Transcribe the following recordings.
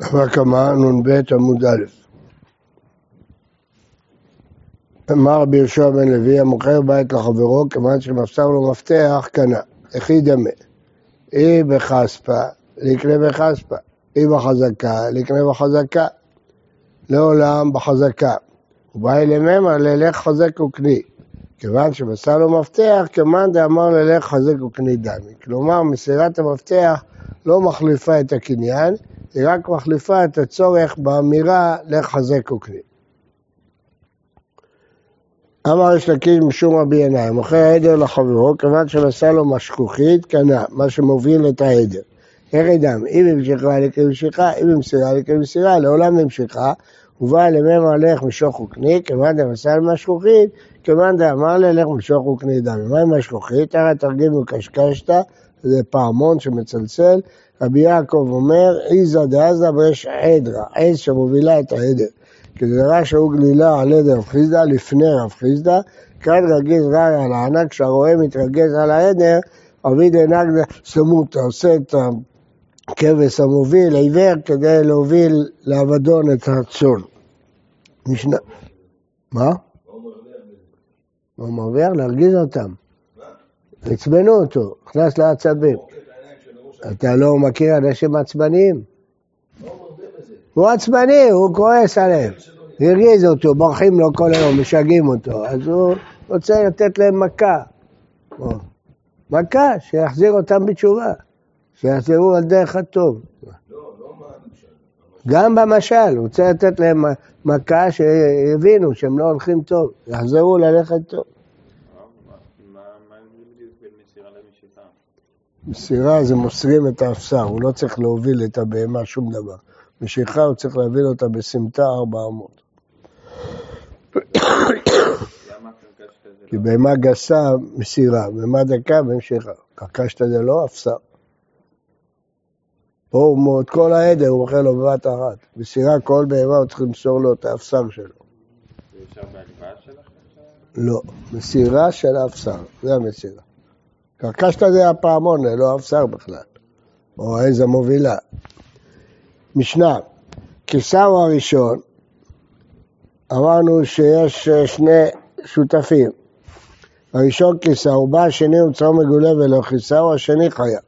דבר כמה נ"ב עמוד א'. אמר רבי יהושע בן לוי, המוכר בית לחברו, כיוון שמסר לו מפתח, קנה. איך ידמה? אי בכספא, לקנה בכספא. אי בחזקה, לקנה בחזקה. לעולם בחזקה. הוא בא אלי ממר, ללך חזק וקני. כיוון שמסר לו מפתח, כמאן דאמר ללך חזק וקני דמי. כלומר, מסירת המפתח לא מחליפה את הקניין, היא רק מחליפה את הצורך באמירה לך חזק וקני. אמר יש לקיש משום רבי ינאי, מוכר העדר לחברו, כיוון שמסר לו משכוכית, קנה, מה שמוביל את העדר. איך ידם, אם המשיכה לכמשיכה, אם המסירה לכמסירה, לעולם המשיכה, ובא למם הלך משוך וקני, כיוון דמסר משכוכית, כיוון דאמר ללך משוך וקני דם. מה עם משכוכית? הרי תרגיל מקשקשתא, זה פעמון שמצלצל, רבי יעקב אומר, עיזה דעזה ויש עדרה, עז שמובילה את העדר. כדרה שהוא גלילה על עדר רב חיסדא לפני רב חיסדא, כאן רגיז רע על הענק, כשהרועה מתרגז על העדר, אבי דנגדה סמוטה, עושה את הכבש המוביל, עיוור, כדי להוביל לאבדון את הצאן. משנה... מה? מה מרוויח? להרגיז אותם. עצבנו אותו, נכנס לעצבים. אתה לא מכיר אנשים עצבניים? הוא עצבני, הוא כועס עליהם. הרגיז אותו, בורחים לו כל היום, משגעים אותו. אז הוא רוצה לתת להם מכה. מכה, שיחזיר אותם בתשובה. שיחזרו על דרך הטוב. גם במשל, הוא רוצה לתת להם מכה שיבינו שהם לא הולכים טוב, יחזרו ללכת טוב. מסירה זה מוסרים את האפסר, הוא לא צריך להוביל את הבהמה שום דבר. משיכה הוא צריך להוביל אותה בסמטה ארבע אמות. כי בהמה גסה מסירה, בהמה דקה ומשיכה. קרקשת זה לא אפסר. פה הוא את כל העדר, הוא מוכר לו בבת אחת. מסירה כל בהמה הוא צריך למסור לו את האפסר שלו. לא, מסירה של האפסר, זה המסירה. קרקשת זה הפעמון, לא האפסר בכלל, או העז המובילה. משנה, קיסר הראשון, אמרנו שיש שני שותפים. הראשון הוא בא, השני צר מגולה ולא הוא השני חיה.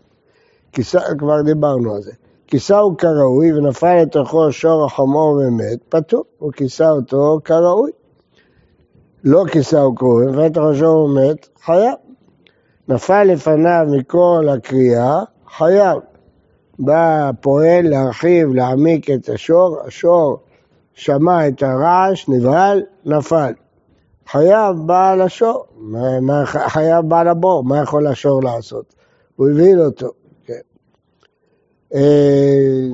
כיסה, כבר דיברנו על זה. כיסה הוא כראוי ונפל לתוכו שור החמור ומת, פטור, הוא כיסה אותו כראוי. לא כיסה הוא כראוי, ונפל לתוכו שור ומת, חייב. נפל לפניו מכל הקריאה, חייב. בא הפועל להרחיב, להעמיק את השור, השור שמע את הרעש, נבהל, נפל. חייב בעל השור, מה, חייב בעל הבור, מה יכול השור לעשות? הוא הבהיל אותו. אה,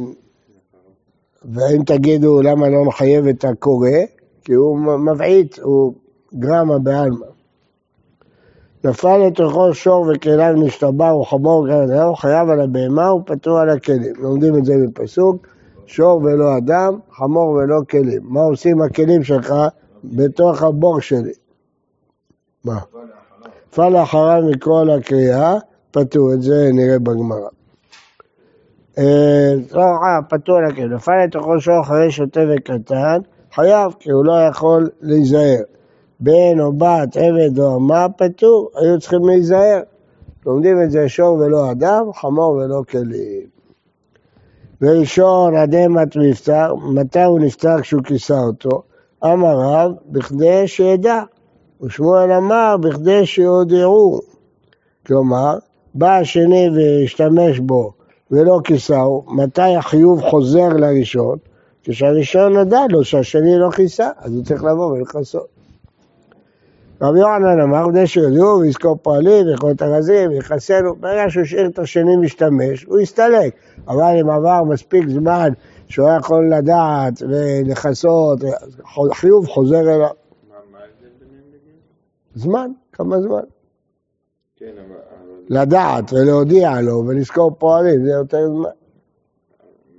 ואם תגידו למה לא מחייב את הקורא, כי הוא מבעית, הוא גרמה בעלמא. נפל לתוכו שור וכליו נשתבר וחמור גרדה, הוא חייב על הבהמה ופטור על הכלים. לומדים את זה בפסוק, שור ולא אדם, חמור ולא כלים. מה עושים הכלים שלך בתוך הבור שלי? מה? נפל אחריו מכל הקריאה, פטור, את זה נראה בגמרא. אה, לא, אה, פטור הכלים. נפל לתוכו שור אחרי שוטה וקטן, חייב, כי הוא לא יכול להיזהר. בן או בת, עבד או אמה, פטור, היו צריכים להיזהר. לומדים את זה שור ולא אדם, חמור ולא כלים. וראשון אדמת נפטר, מתי הוא נפטר כשהוא כיסה אותו? אמר רב, בכדי שידע. ושמואל אמר, בכדי שיודעו. כלומר, בא השני והשתמש בו ולא כיסהו, מתי החיוב חוזר לראשון? כשהראשון נדע לו שהשני לא כיסה, אז הוא צריך לבוא ולכסות. רבי יוחנן אמר, כדי שיודעו ויזכור פועלים ויכול את הרזים ויחסנו, ברגע שהוא השאיר את השני משתמש, הוא יסתלק. אבל אם עבר מספיק זמן שהוא היה יכול לדעת ולכסות, חיוב חוזר אליו. זמן, כמה זמן. כן, אבל... לדעת ולהודיע לו ולזכור פועלים, זה יותר זמן.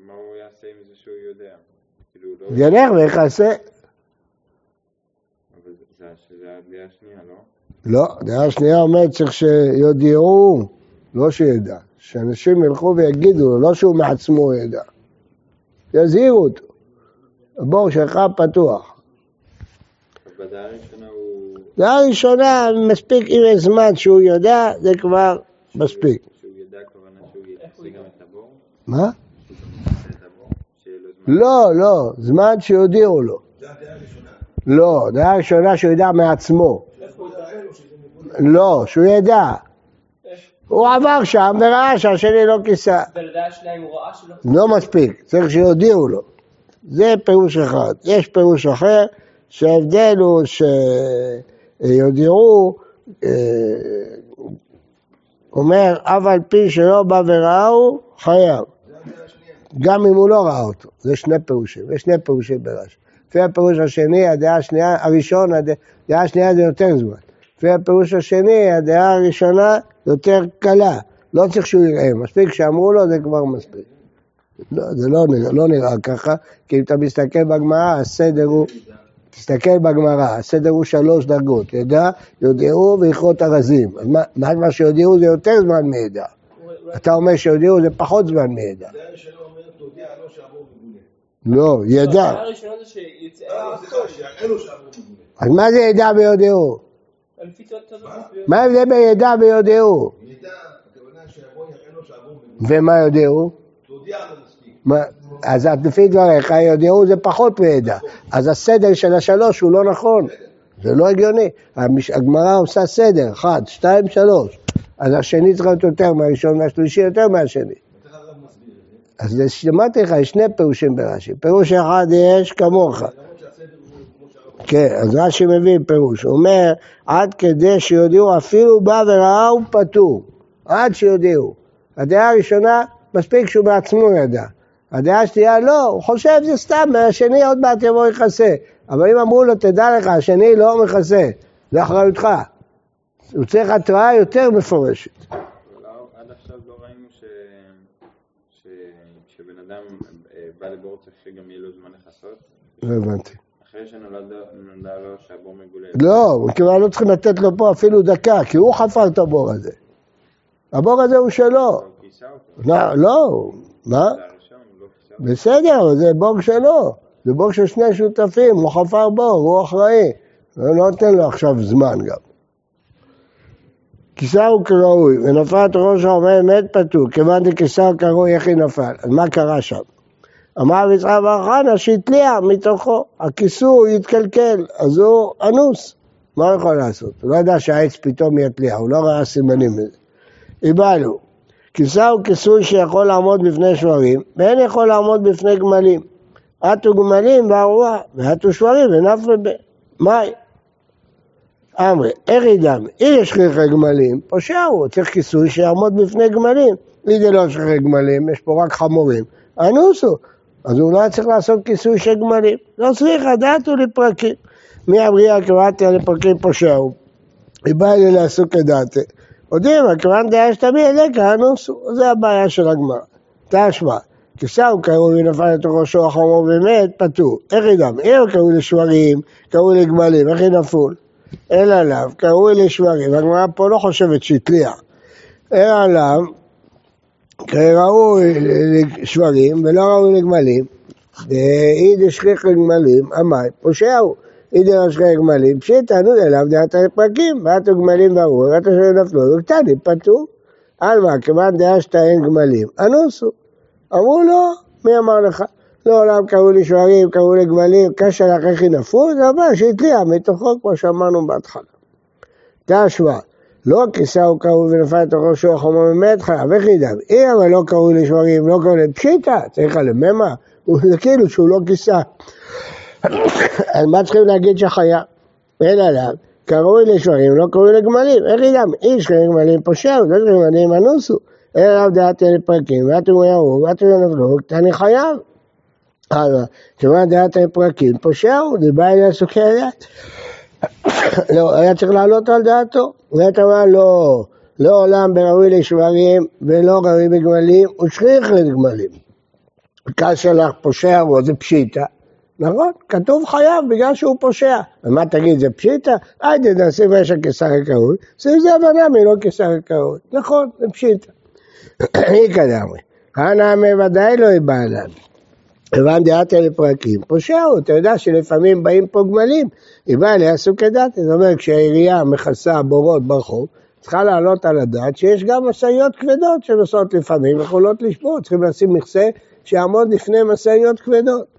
מה הוא יעשה עם זה שהוא יודע? כאילו, ילך ויכסה. דעה שנייה, לא? לא, דעה שנייה אומרת צריך שיודיעו, לא שידע. שאנשים ילכו ויגידו, לא שהוא מעצמו ידע. יזהירו אותו. הבור שלך פתוח. בדעה הראשונה הוא... דעה ראשונה, מספיק אם יש זמן שהוא יודע, זה כבר מספיק. מה? לא, לא, זמן שיודיעו לו. לא, דעה ראשונה שהוא ידע מעצמו. לא, שהוא ידע. הוא עבר שם וראה שהשני לא כיסה. לא מספיק, צריך שיודיעו לו. זה פירוש אחד. יש פירוש אחר, שההבדל הוא שיודיעו, אה, אומר, אף על פי שלא בא וראהו, חייב. גם אם הוא לא ראה אותו. זה שני פירושים, יש שני פירושים ברש"י. לפי הפירוש השני, הדעה השנייה, הראשון, הד- הדעה השנייה זה יותר זמן. לפי הפירוש השני, הדעה הראשונה יותר קלה. לא צריך שהוא יראה, מספיק שאמרו לו, זה כבר מספיק. לא, זה לא לא נראה ככה, כי אם אתה מסתכל בגמרא, הסדר הוא... תסתכל בגמרא, הסדר הוא שלוש דרגות, ידע, יודעו ויכרות ארזים. אז מה, מה שיודעו זה יותר זמן מידע. אתה אומר שיודעו זה פחות זמן מידע. זה. לא, ידע. לו שהבור מגונה. אז מה זה ידע ויודעו? מה ההבדל בין ידע ויודעו? ידע, הכוונה שיבוא יראה לו שהבור מגונה. ומה יודעו? אז לפי דבריך, יודעו זה פחות מידע. אז הסדר של השלוש הוא לא נכון. זה לא הגיוני. הגמרא עושה סדר, אחת, שתיים, שלוש. אז השני צריך להיות יותר מהראשון והשלישי יותר מהשני. אז אמרתי לך, יש שני פירושים ברש"י. פירוש אחד יש כמוך. כן, אז רש"י מביא פירוש. הוא אומר, עד כדי שיודיעו, אפילו בא וראה הוא פטור. עד שיודיעו. הדעה הראשונה, מספיק שהוא בעצמו ידע. הדעה השנייה, לא, הוא חושב זה סתם, השני עוד מעט יבוא יכסה. אבל אם אמרו לו, תדע לך, השני לא מכסה, זה אחריותך. הוא צריך התראה יותר מפורשת. עד עכשיו לא ראינו ש... ש... כשבן אדם אה, בא לבור צריך שגם יהיה לו זמן לכסות. לא הבנתי. אחרי שנולדה לו שהבור מגולה. לא, מכיוון לא צריכים לתת לו פה אפילו דקה, כי הוא חפר את הבור הזה. הבור הזה הוא שלו. הוא כיסה אותו. לא, לא, מה? בסדר, זה בור שלו. זה בור של שני שותפים, הוא חפר בור, הוא אחראי. לא נותן לו עכשיו זמן גם. כיסהו כראוי, ונפל ראש העומד מת פתור, כיוון דכיסהו כראוי איך היא נפל. אז מה קרה שם? אמר רב יצחק בר חנא שהתליע מתוכו, הכיסוי התקלקל, אז הוא אנוס. מה הוא יכול לעשות? הוא לא ידע שהעץ פתאום יתליע, הוא לא ראה סימנים מזה. איבדנו. כיסה הוא כיסוי שיכול לעמוד בפני שברים, ואין יכול לעמוד בפני גמלים. עטו גמלים בארוע, ועטו שברים ונפל ב... מאי. אמרי, ידם? אם יש שכיחי גמלים, פושע הוא, צריך כיסוי שיעמוד בפני גמלים. אם זה לא שכיחי גמלים, יש פה רק חמורים, אנוסו. אז הוא לא היה צריך לעשות כיסוי של גמלים. לא צריך, דעתו לפרקים. מי אבריה קראתי לפרקים פושע הוא. היא באה לי לעסוק כדעתי. יודעים, הכוון דעה שתביא אליך, אנוסו. זה הבעיה של הגמרא. תשמע, כיסהו קראו ונפל לתוך ראשו החמור ומת, פטור. איך ידם? אם קראו לשברים, קראו לגמלים, איך ינפול? אלא עליו, קראו לשברים, והגמרא פה לא חושבת שהתליע. אלא עליו, קראו לשברים ולא ראו לגמלים, ואיד השכיח לגמלים, המים, פושעו. איד השכיח לגמלים, פשיטא, נו אליו דעת הפרקים, ועטו גמלים ברור, ועטו שלא נפלו, וקטני, פטור. עלמא, כיוון דעה שתיהן גמלים, אנוסו. אמרו לו, מי אמר לך? לעולם קראו לשברים, קראו לגמלים, קשה לך איך ינפו, זה אומר שהתליע מתוכו, כמו שאמרנו בהתחלה. תשמע, לא כיסהו קראו ונפל לתוך ראשו החומר ממת חייב, איך ידע? אם אבל לא קראו לשברים, לא קראו לפשיטא, צריך לממה, זה כאילו שהוא לא כיסה. אז מה צריכים להגיד שחייב? אין עליו, קראו לשברים, לא קראו לגמלים, איך ידע? איש קראו לגמלים פושע, לא קראו לגמלים אנוסו. אין עליו דעת אלה פרקים, ואתו ירו, ואתו נפלו, קטני חייב. הלאה, כיוון דעת הפרקים, פושע הוא, דיבה אליה סוכי הדעת. לא, היה צריך לעלות על דעתו. ואת אמר לא, לא עולם בראוי לשברים ולא ראוי בגמלים, ושכיח לגמלים. קשה לך פושע הוא, זה פשיטא. נכון, כתוב חייב בגלל שהוא פושע. ומה תגיד, זה פשיטא? היידה נעשים רשע כשר הכהות, שים זה הבנה מלא כשר הכהות. נכון, זה פשיטא. איכא דאמרי. הנאמר ודאי לא יבעלן. כיוון דעתה לפרקים, פושע הוא, אתה יודע שלפעמים באים פה גמלים, היא באה לעשו כדעתה, זאת אומרת כשהעירייה מכסה בורות ברחוב, צריכה לעלות על הדעת שיש גם משאיות כבדות שנוסעות לפעמים, יכולות לשבור, צריכים לשים מכסה שיעמוד לפני משאיות כבדות.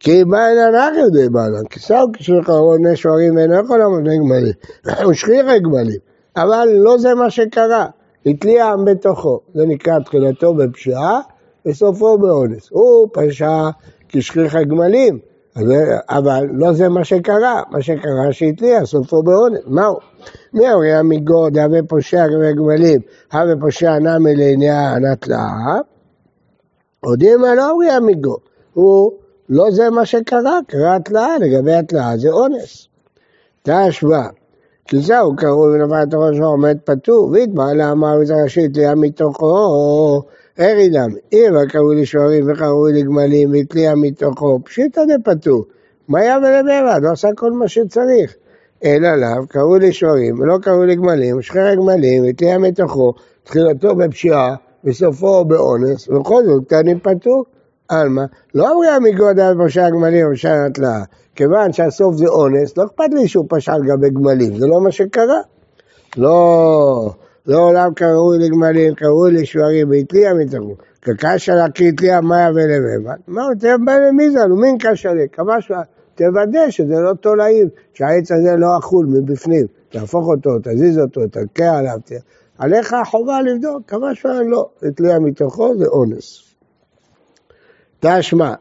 כי בא אל הנח יהודי בעלם, כי שהו כשליך בני שוערים ואינו יכול לעמוד גמלים, הוא שכיח גמלים, אבל לא זה מה שקרה, התליע עם בתוכו, זה נקרא תחילתו בפשיעה וסופו באונס. הוא פשע כשכיח הגמלים, אבל לא זה מה שקרה, מה שקרה שהתליע, סופו באונס, מהו? מי הרי המיגו דהווה פושע גמלים, הווה פושע נמי לעניין הנתלאה, הודיעים על אורי המיגו, הוא לא זה מה שקרה, קרה התלאה, לגבי התלאה זה אונס. תשמע, כי זהו קרוי ונפל את הראש ועומד פטור, והתבע לאמר ראשית תליה מתוכו, ארי דם, אם קראו לשוערים וקראו לגמלים והתליה מתוכו, פשיטא דפטור. מה היה ולברד? הוא עשה כל מה שצריך. אלא לאו, קראו לשוערים ולא קראו לגמלים, שחרר גמלים והתליה מתוכו, תחילתו בפשיעה וסופו באונס, ובכל זאת קטנים פטור. עלמא, לא אמרי המגודה בפשע הגמלים ובפשע התלאה, כיוון שהסוף זה אונס, לא אכפת לי שהוא פשע על גבי גמלים, זה לא מה שקרה. לא, לא עולם קראוי לגמלים, קראוי לשברים, והתליע מתחום. כקשה להקריא תליע מאיה ולבבן. מה הוא תבא למיזן, הוא מין קשה לי, שעה. תוודא שזה לא תולעים, שהעץ הזה לא אכול מבפנים. תהפוך אותו, תזיז אותו, תקע עליו. עליך החובה לבדוק, כמה שעה לא. התליע מתוכו זה אונס. תשמע,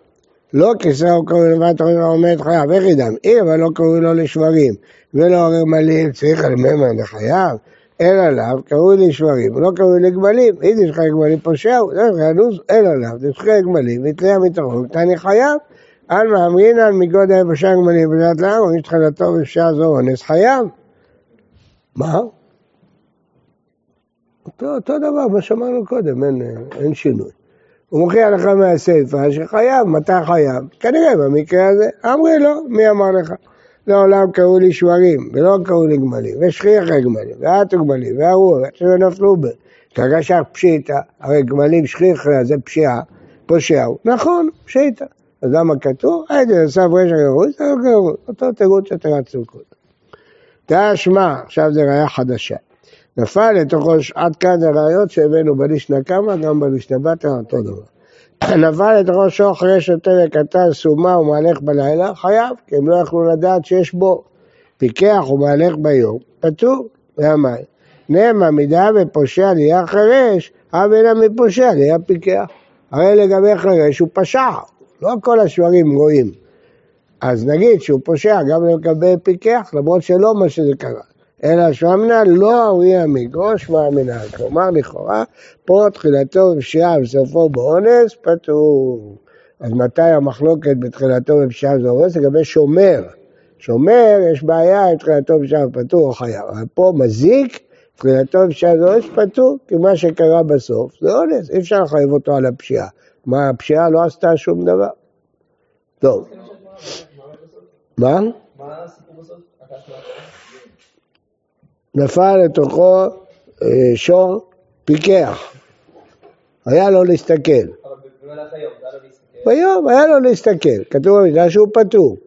לא כסרו קוראים לבד תורים העומד חייב, איך ידם? אי אבל לא קראו לו לשברים, ולא רמלים, צריך על מימן לחייב, אלא לאו קראו לשברים, ולא קראו לגמלים, אם יש לך גמלים פושעו, לא לאו, יש לך גמלים, והתליע מתוכו, תני חייב, על מאמרין על מגודל פושע גמלים לאט, או יש תחילתו בשעה זו אונס חייב. מה? אותו, אותו דבר, מה שאמרנו קודם, אין, אין שינוי. הוא מוכיח לך מהסיפא שחייב, מתי חייב? כנראה במקרה הזה, אמרי לא, מי אמר לך? לעולם קראו לי שברים, ולא קראו לי גמלים, ושכיח הגמלים, ועטו גמלים, והרוח, שנפלו ב... כרגע פשיטא, הרי גמלים שכיח זה פשיעה, פושעו, נכון, פשיטא. אז למה כתוב? הייתי נוסף רשע גרוי, אותו תירוץ שתרצו קודם. תשמע, עכשיו זה ראייה חדשה. נפל לתוכו, עד כאן הראיות שהבאנו בלישנא קמא, גם בלישנא בתרא, אותו דבר. נפל לתוכו שוך רשת תרא קטן, סומה ומהלך בלילה, חייב, כי הם לא יכלו לדעת שיש בו. פיקח ומהלך ביום, פטור, והמים. נאמר מידה ופושע נהיה חירש, אבל מפושע נהיה פיקח. הרי לגבי חירש הוא פשע, לא כל השברים רואים. אז נגיד שהוא פושע גם לגבי פיקח, למרות שלא מה שזה קרה. אלא שמנה לא אריה המגרוש והמנהל. כלומר, לכאורה, פה תחילתו בפשיעה וסופו באונס, פטור. אז מתי המחלוקת בתחילתו בפשיעה ובאונס? לגבי שומר. שומר, יש בעיה עם תחילתו בפשיעה ופטור או חייב. אבל פה מזיק, תחילתו בפשיעה ובאונס פטור, כי מה שקרה בסוף זה אונס, אי אפשר לחייב אותו על הפשיעה. מה, הפשיעה לא עשתה שום דבר. טוב. מה? מה הסיפור בסוף? נפל לתוכו אה, שור פיקח. היה לו להסתכל. היה לו להסתכל. ביום היה לו להסתכל. כתוב במילה שהוא פטור.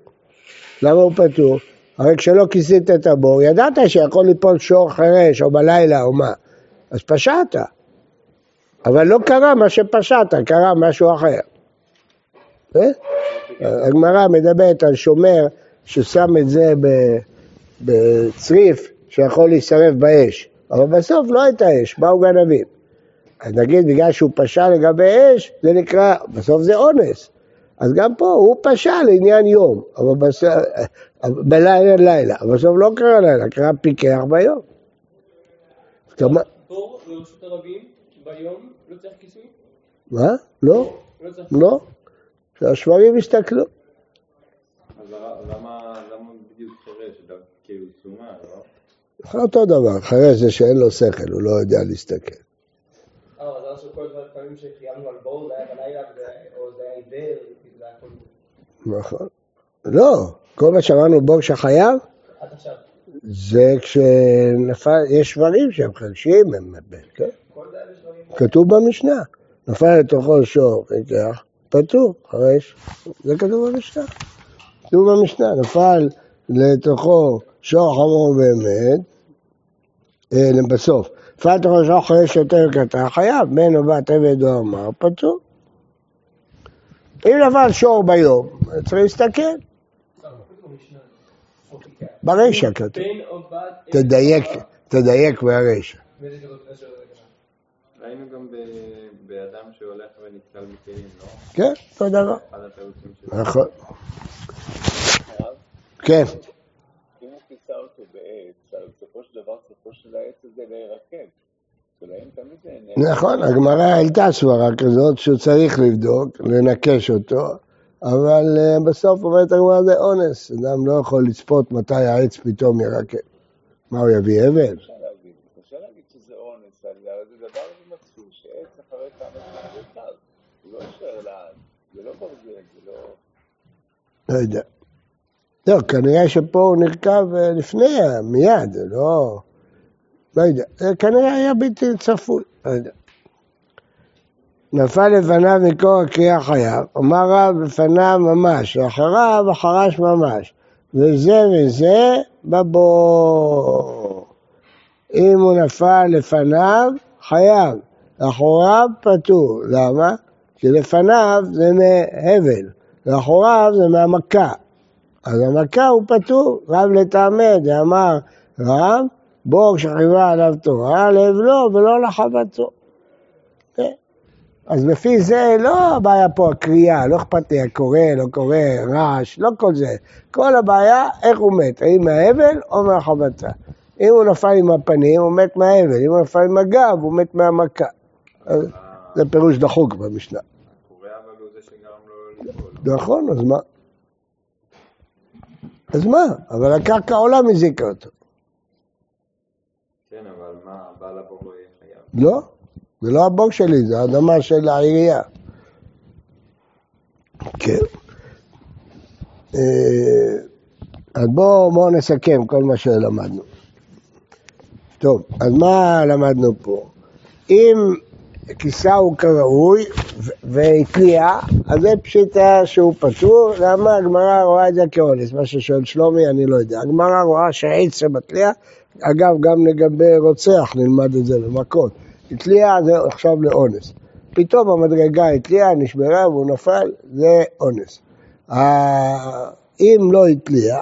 למה הוא פטור? הרי כשלא כיסית את הבור, ידעת שיכול ליפול שור חירש או בלילה או מה. אז פשעת. אבל לא קרה מה שפשעת, קרה משהו אחר. אה? הגמרא מדברת על שומר ששם את זה בצריף שיכול להישרף באש, אבל בסוף לא הייתה אש, באו גנבים. אז נגיד בגלל שהוא פשע לגבי אש, זה נקרא, בסוף זה אונס. אז גם פה הוא פשע לעניין יום, אבל בסוף, בלילה לילה, אבל בסוף לא קרה לילה, קרה פיקח ביום. כמה- בור ברשות הרבים, ביום, לא צריך כיסוי? מה? לא, לא לא. שהשברים יסתכלו. אז למה למה בדיוק חירש? דווקא כאילו סומה, לא? אותו דבר, אחרי זה שאין לו שכל, הוא לא יודע להסתכל. אה, כאילו. נכון. לא, כל מה שאמרנו בור שחייב. זה כשנפל, יש שברים שהם חלשים, הם, כן? היה בשברים. כתוב במשנה. נפל לתוכו שור, פיקח, פטור, חרש. זה כתוב במשנה. כתוב במשנה, נפל לתוכו שור חמור באמת, בסוף. נפל לתוכו שור חרש יותר קטן, חייב, בן או בת עבד או אמר, פטור. אם נפל שור ביום, צריך להסתכל. ברישא כתוב. תדייק, תדייק ברישא. ראינו גם באדם שהולך ונתקל בכלים, לא? כן, אותו דבר. נכון. כן, אם הוא כיסה אותו בעץ, אז בסופו סופו של העץ הזה להירקב. נהנה. נכון, הגמרא העלתה סברה כזאת שהוא צריך לבדוק, לנקש אותו, אבל אה, בסוף אומרת הגמרא זה אונס, אדם לא יכול לצפות מתי העץ פתאום ירקב. מה, הוא יביא הבל? הוא לא לא לא... לא יודע. לא, כנראה שפה הוא נרקב לפני, מיד, לא... לא יודע. זה כנראה היה בלתי צפוי, לא יודע. נפל לפניו מקור הקריאה חייב, אמר רב לפניו ממש, ואחריו החרש ממש, וזה וזה בבור. אם הוא נפל לפניו, חייב, לאחוריו פטור. למה? כי לפניו זה מהבל, לאחוריו זה מהמכה. אז המכה הוא פטור, רב לטעמי, דאמר רב, בור שכיבה עליו תורה, להבלו ולא לחבטו. כן. אז לפי זה לא הבעיה פה הקריאה, לא אכפת לי הקורא, לא קורא, רעש, לא כל זה. כל הבעיה, איך הוא מת, האם מההבל או מהחבטה. אם הוא נפל עם הפנים, הוא מת מההבל, אם הוא נפל עם הגב, הוא מת מהמכה. זה פירוש דחוק במשנה. ליפול. נכון, אז מה? אז מה? אבל הקרקע עולה מזיקה אותו. כן, אבל מה, לא. לא, זה לא הבור שלי, זה האדמה של העירייה. כן. אה, אז בואו בוא נסכם כל מה שלמדנו. טוב, אז מה למדנו פה? אם כיסהו כראוי ו- והתליע, אז זה פשיטה שהוא פטור, למה הגמרא רואה את זה כאונס? מה ששואל שלומי, אני לא יודע. הגמרא רואה שעץ שמתליע, אגב, גם לגבי רוצח נלמד את זה במכות. התליע זה עכשיו לאונס. פתאום המדרגה התליעה, נשברה והוא נפל, זה אונס. אם לא התליע,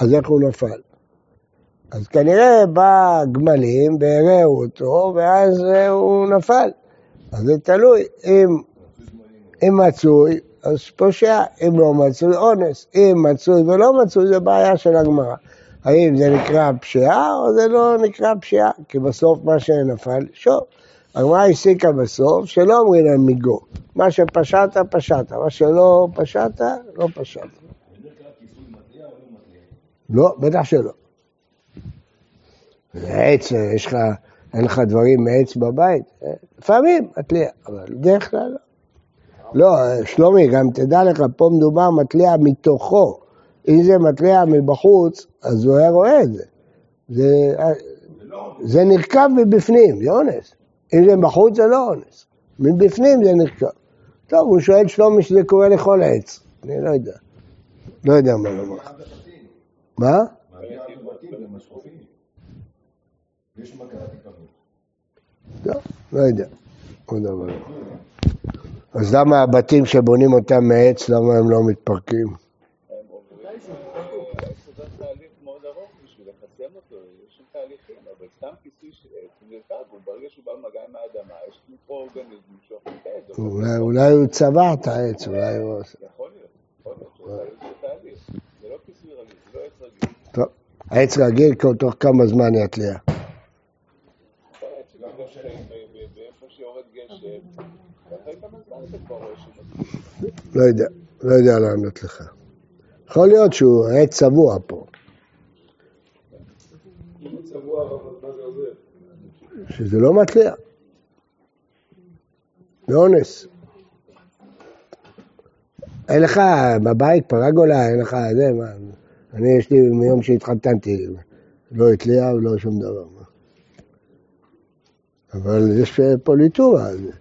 אז איך הוא נפל? אז כנראה בא גמלים והרעו אותו, ואז אה, הוא נפל. אז זה תלוי, אם, אם מצוי, אז פושע, אם לא מצוי, אונס. אם מצוי ולא מצוי, זה בעיה של הגמרא. האם זה נקרא פשיעה או זה לא נקרא פשיעה? כי בסוף מה שנפל, שוב. הגמרא הסיקה בסוף שלא אומרים להם מיגו. מה שפשעת, פשעת. מה שלא פשעת, לא פשעת. לא, בטח שלא. זה עץ, יש לך, אין לך דברים מעץ בבית? לפעמים, מתליע, אבל בדרך כלל לא. לא, שלומי, גם תדע לך, פה מדובר מתליע מתוכו. אם זה מתליע מבחוץ, אז הוא היה רואה את זה. זה, זה נרקב מבפנים, זה אונס. אם זה בחוץ זה לא אונס. מבפנים זה נרקב. טוב, הוא שואל שלומי שזה קורה לכל עץ. אני לא יודע. לא יודע מה לומר. מה? תקבלו. לא, לא יודע. עוד דבר. אז למה הבתים שבונים אותם מעץ, למה הם לא מתפרקים? הם עוברים, העץ עובר תהליך מאוד ארוך בשביל לחסם אותו, יש שם תהליכים, אבל סתם כיסוי של עץ הוא נרקב, הוא ברגע שהוא בא במגע עם האדמה, יש מיקרואורגניזמים שאוכלים את העץ. אולי, אולי הוא צבע את העץ, אולי הוא... יכול להיות, יכול להיות זה לא כיסוי רגיל, זה לא עץ רגיל. טוב, העץ רגיל, תוך כמה זמן יתליע. לא יודע, לא יודע לענות לך. יכול להיות שהוא עץ צבוע פה. שזה לא מתליע. זה אונס. אין לך בבית פרגולה, אין לך זה, מה, אני יש לי מיום שהתחתנתי, לא התליע ולא שום דבר. אבל יש פוליטורה על זה.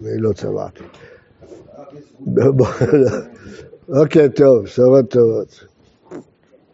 אני לא צבעתי. אוקיי, טוב, בשורות טובות.